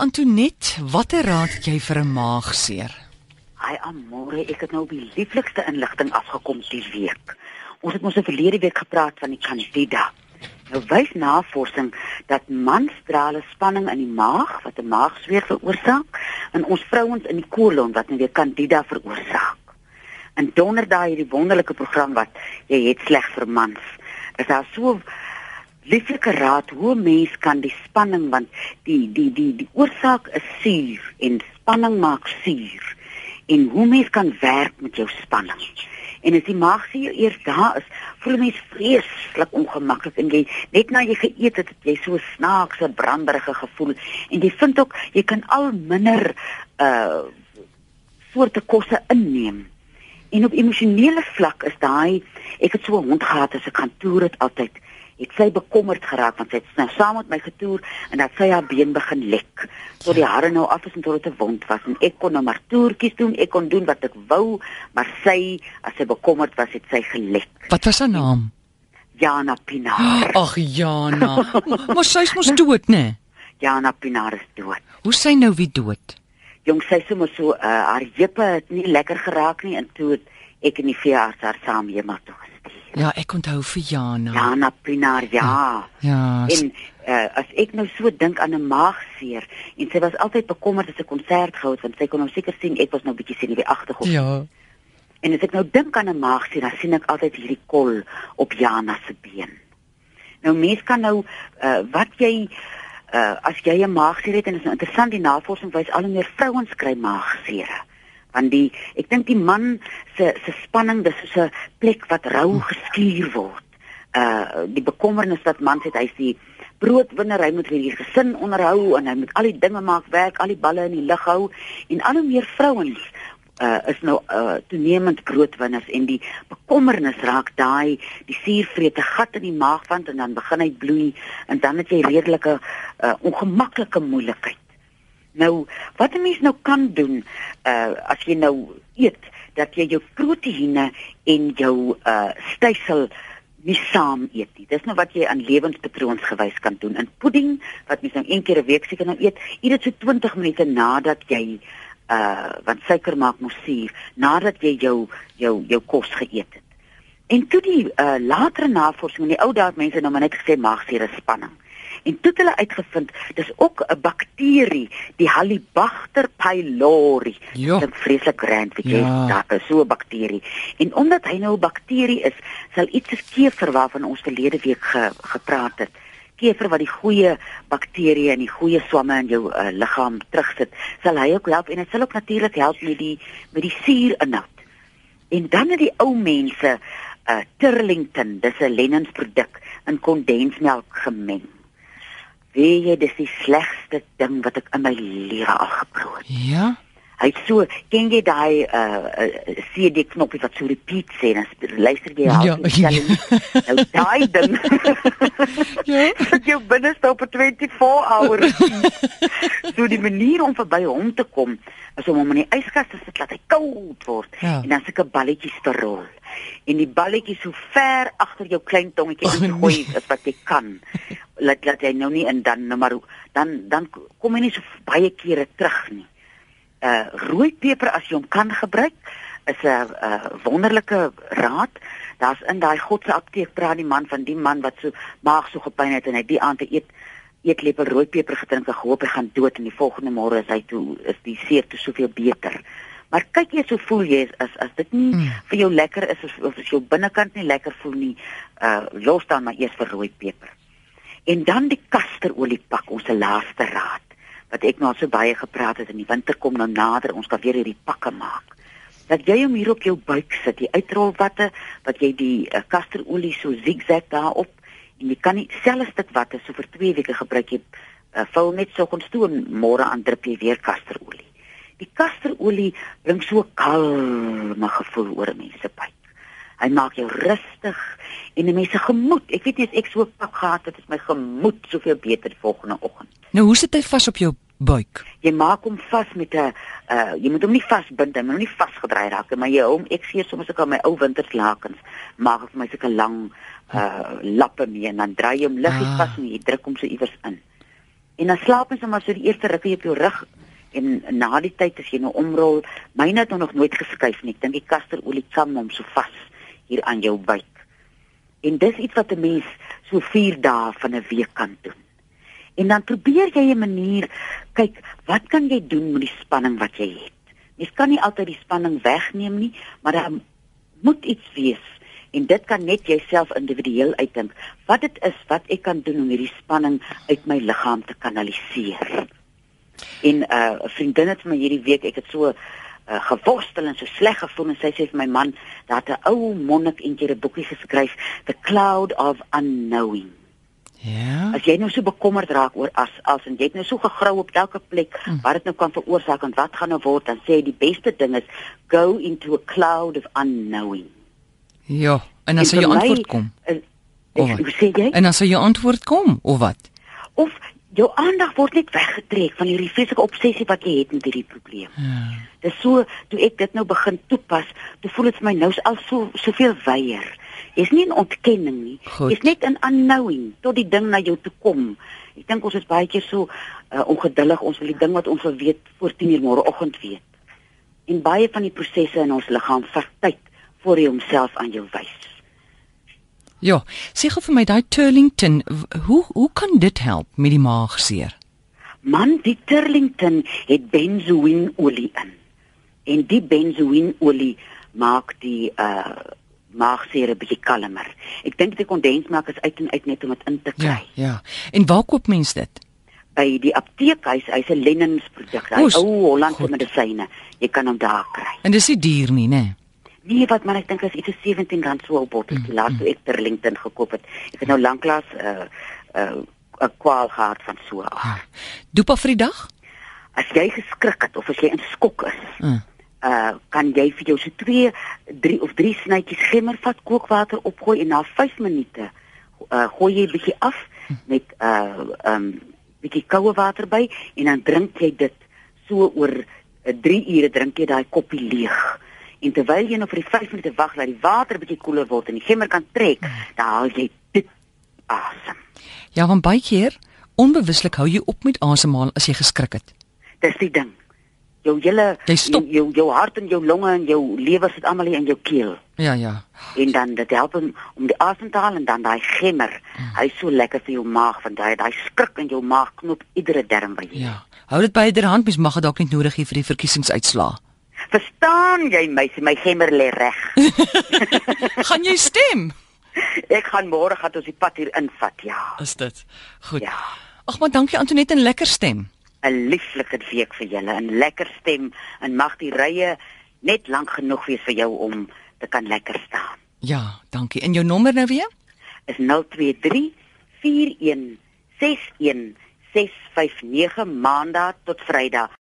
Antoinette, watter raad het jy vir 'n maagseer? Ai amore, ek het nou die lieflikste inligting afgekom die week. Ons het mos 'n verlede week gepraat van die Candida. Nou wys navorsing dat mans dra hulle spanning in die maag wat 'n maagsweer veroorsaak en ons vrouens in die kolon wat nou weer Candida veroorsaak. En donderdag hierdie wonderlike program wat jy het sleg vir mans. Is daar so lieflike raad hoe mens kan die spanning want die die die die oorsaak is suur en spanning maak suur en hoe mens kan werk met jou spanning. En as die maag se eers daar is, voel mens vreeslik ongemaklik en jy net na jy geëet het, het jy so snaakse branderige gevoel en jy vind ook jy kan al minder uh soorte kosse inneem. En op emosionele vlak is daai ek het so 'n hond gehad as ek gaan toer het altyd het sy bekommerd geraak want sy het nou saam met my getoer en dat sy haar been begin lek. Tot die hare nou af is en tot dit 'n wond was en ek kon nou maar toertjies doen, ek kon doen wat ek wou, maar sy as sy bekommerd was, het sy gelek. Wat was haar naam? Jana Pinaar. Ag Jana. maar sy's mos dood, né? Nee? Jana Pinaar is dood. Hoe sy nou wie dood? Jong sy sommer so uh, haar heupe het nie lekker geraak nie en toe ek en die veearts haar saam hiermatoe Ja, ek onthou vir Jana. Jana Pinaar, ja. Ja. En uh, as ek nou so dink aan 'n maagseer en sy was altyd bekommerd as 'n konsert gehou het want sy kon nou seker sien ek was nou bietjie sien wie agterop. Ja. En as ek nou dink aan 'n maagseer, dan sien ek altyd hierdie kol op Jana se been. Nou mens kan nou uh, wat jy uh, as jy 'n maagseer het en dit is nou interessant die navorsing wys al hoe meer vrouens kry maagseere want die ek dink die man se se spanning dis so 'n plek wat rou geskuur word. Uh die bekommernis wat man het hy's die broodwinner, hy moet weer die gesin onderhou en hy moet al die dinge maak werk, al die balle in die lug hou en al hoe meer vrouens uh is nou uh toenemend broodwinners en die bekommernis raak daai die suurvrete gat in die maagwand en dan begin hy bloei en dan het jy redelike uh ongemaklike moeilikheid. Nou, wat 'n mens nou kan doen, uh as jy nou eet dat jy jou proteïene en jou uh stysel nie saam eet nie. Dis nou wat jy aan lewenspatroons gewys kan doen. In pudding wat mens nou een keer 'n week seker nou eet, eet dit so 20 minute nadat jy uh want suiker maak mos suur, nadat jy jou jou jou kos geëet het. En toe die uh latere navorsing in die ou dae mense nou maar net gesê maagsuur is spanning. En toe het hulle uitgevind, dis ook 'n bakterie, die Halibacter pylori. Ja. Dit vreeslik rand, weet jy, Ja. daar is so 'n bakterie. En omdat hy nou 'n bakterie is, sal iets soos kever waarvan ons verlede week ge, gepraat het. Kever wat die goeie bakterieë en die goeie swamme in jou uh, liggaam terugsit, sal hy ook help en dit sal ook natuurlik help met die met die suurinhoud. En dan het die ou mense uh Turlington, dis 'n Lennon's produk in kondensmelk gemeng. Weet jy, dis die slegste ding wat ek in my lewe al geproe het. Ja. Hy het so, ken jy daai uh, uh CD knoppie wat so repeat sê en dan luister jy Ja, half die stelling. Nou daai ding. Ja. Sit jou binneste op 'n 24 hour. so die manier om verby hom te kom is om hom in die yskas te sit laat hy koud word Ja. en dan sulke balletjies te rol. En die balletjies so ver agter jou klein tongetjie Oh, ingooi nee. as wat jy kan. Laat laat hy nou nie in dan nou maar dan dan kom hy nie so baie kere terug nie. Uh rooi peper as jy hom kan gebruik is 'n uh, wonderlike raad. Daar's in daai God se apteek praat die man van die man wat so maag so gepyn het en hy die aand te eet eetlepel rooi peper gedrink en gehoop hy gaan dood en die volgende môre is hy toe is die seer toe soveel beter. Maar kyk eers hoe voel jy as as, as dit nie Mm. vir jou lekker is of, of as jou binnekant nie lekker voel nie, uh los dan maar eers vir rooi peper. En dan die kasterolie pak, ons laaste raad wat ek nou so baie gepraat het in die winter kom nou nader, ons kan weer hierdie pakke maak. Dat jy hom hier op jou buik sit, die uitrolwatte wat jy die uh, kasterolie so zigzag daarop en jy kan nie selfs stuk watte so vir 2 weke gebruik jy uh, vul net soggens toe en môre aan drup jy weer kasterolie. Die kasterolie bring so kalme gevoel oor 'n mens se buik. Hy maak jou rustig en 'n mens se gemoed. Ek weet nie as ek so 'n pak gehad het, is my gemoed soveel beter volgende oggend. Nou hoe sit hy vas op jou buik? Jy maak hom vas met 'n uh jy moet hom nie vasbind, hy moet nie vasgedraai raak nie, maar jy hom ek sien soms ek aan my ou winterslakens maak ek vir my sulke lang uh lappe mee en dan draai jy hom liggies Ah. vas en jy druk hom so iewers in. En dan slaap jy sommer so die eerste rukkie op jou rug en na die tyd as jy nou omrol, myne het nog nooit geskuif nie. Ek dink die kasterolie kam hom so vas hier aan jou buik. En dis iets wat 'n mens so 4 dae van 'n week kan doen. En dan probeer jy 'n manier kyk, wat kan jy doen met die spanning wat jy het? Mens kan nie altyd die spanning wegneem nie, maar daar moet iets wees en dit kan net jouself individueel uitdink wat dit is wat ek kan doen om hierdie spanning uit my liggaam te kanaliseer. En 'n uh, vriendin het vir my hierdie week, ek het so uh, geworstel en so sleg gevoel en sy sê vir my man, daar het 'n ou monnik eendag 'n boekie geskryf, The Cloud of Unknowing. Ja. As jy nou so bekommerd raak oor as as en jy het nou so gegrou op elke plek Hm. wat dit nou kan veroorsaak en wat gaan nou word, dan sê die beste ding is go into a cloud of unknowing. Ja, en dan sal jou antwoord kom. is- Of Ek, sê jy? En dan sal jou antwoord kom of wat? Of jou aandag word net weggetrek van hierdie vreeslike obsessie wat jy het met hierdie probleem. Ja. Dis so toe ek dit nou begin toepas, toe voel dit vir my nou is al so soveel weier. Jy's nie in ontkenning nie. Jy's net in unknowing tot die ding na jou toe kom. Ek dink ons is baie keer so uh, ongeduldig. Ons wil die ding wat ons wil weet voor 10:00 môreoggend weet. En baie van die prosesse in ons liggaam vat tyd voor hy homself aan jou wys. Ja, sê gou vir my daai Turlington, hoe hoe kan dit help met die maagseer? Man, die Turlington het benzoïnolie in. En die benzoïnolie maak die uh maagseer 'n bietjie kalmer. Ek dink die kondensmelk is uit en uit net om dit in te Ja, kry. ja. En waar koop mens dit? By die apteekhuis, hy's 'n Lennens produk, hy Oes, ou Hollandse medisyne. Jy kan hom daar kry. En dis nie duur nie, né? Nee, wat man, ek dink is iets so R17 so 'n botteltjie. Laat toe ek Turlington gekoop het. Ek het nou lanklaas 'n uh, 'n uh, 'n kwaal gehad van so. Ja. Dopa vir die dag? As jy geskrik het of as jy in skok is, Uh. uh kan jy vir jou so 2 3 of 3 snytjies gemmervat kookwater opgooi en na 5 minute uh gooi jy bietjie af met uh um bietjie koue water by en dan drink jy dit so oor 3 ure drink jy daai koppie leeg. En terwyl jy nog vir die 5 minute wag dat die water bietjie koeler word en die gemmer kan trek, dan haal jy dit asem. Ja, want baie keer onbewuslik hou jy op met asemhaal as jy geskrik het. Dis die ding. Jou hele Jy stop. jou, jou jou hart en jou longe en jou lewer sit almal in jou keel. Ja, ja. en dan dit help hom om die asem te haal en dan daai gemmer. Hy's so lekker vir jou maag want daai daai skrik in jou maag knop iedere darm by jou. Ja. Hou dit by yderhand, mens mag dit dalk net nodig hê vir die verkiesingsuitslae. Verstaan jy meisie, my gemmer lê reg. Gaan jy stem? Ek gaan môre gaan ons die pad hier invat, ja. Is dit? Goed. Ja. Ag maar dankie Antoinette en lekker stem. 'n Lieflike week vir julle, 'n lekker stem en mag die rye net lank genoeg wees vir jou om te kan lekker staan. Ja, dankie. En jou nommer nou weer? Is 023 41 61 659 maandag tot vrydag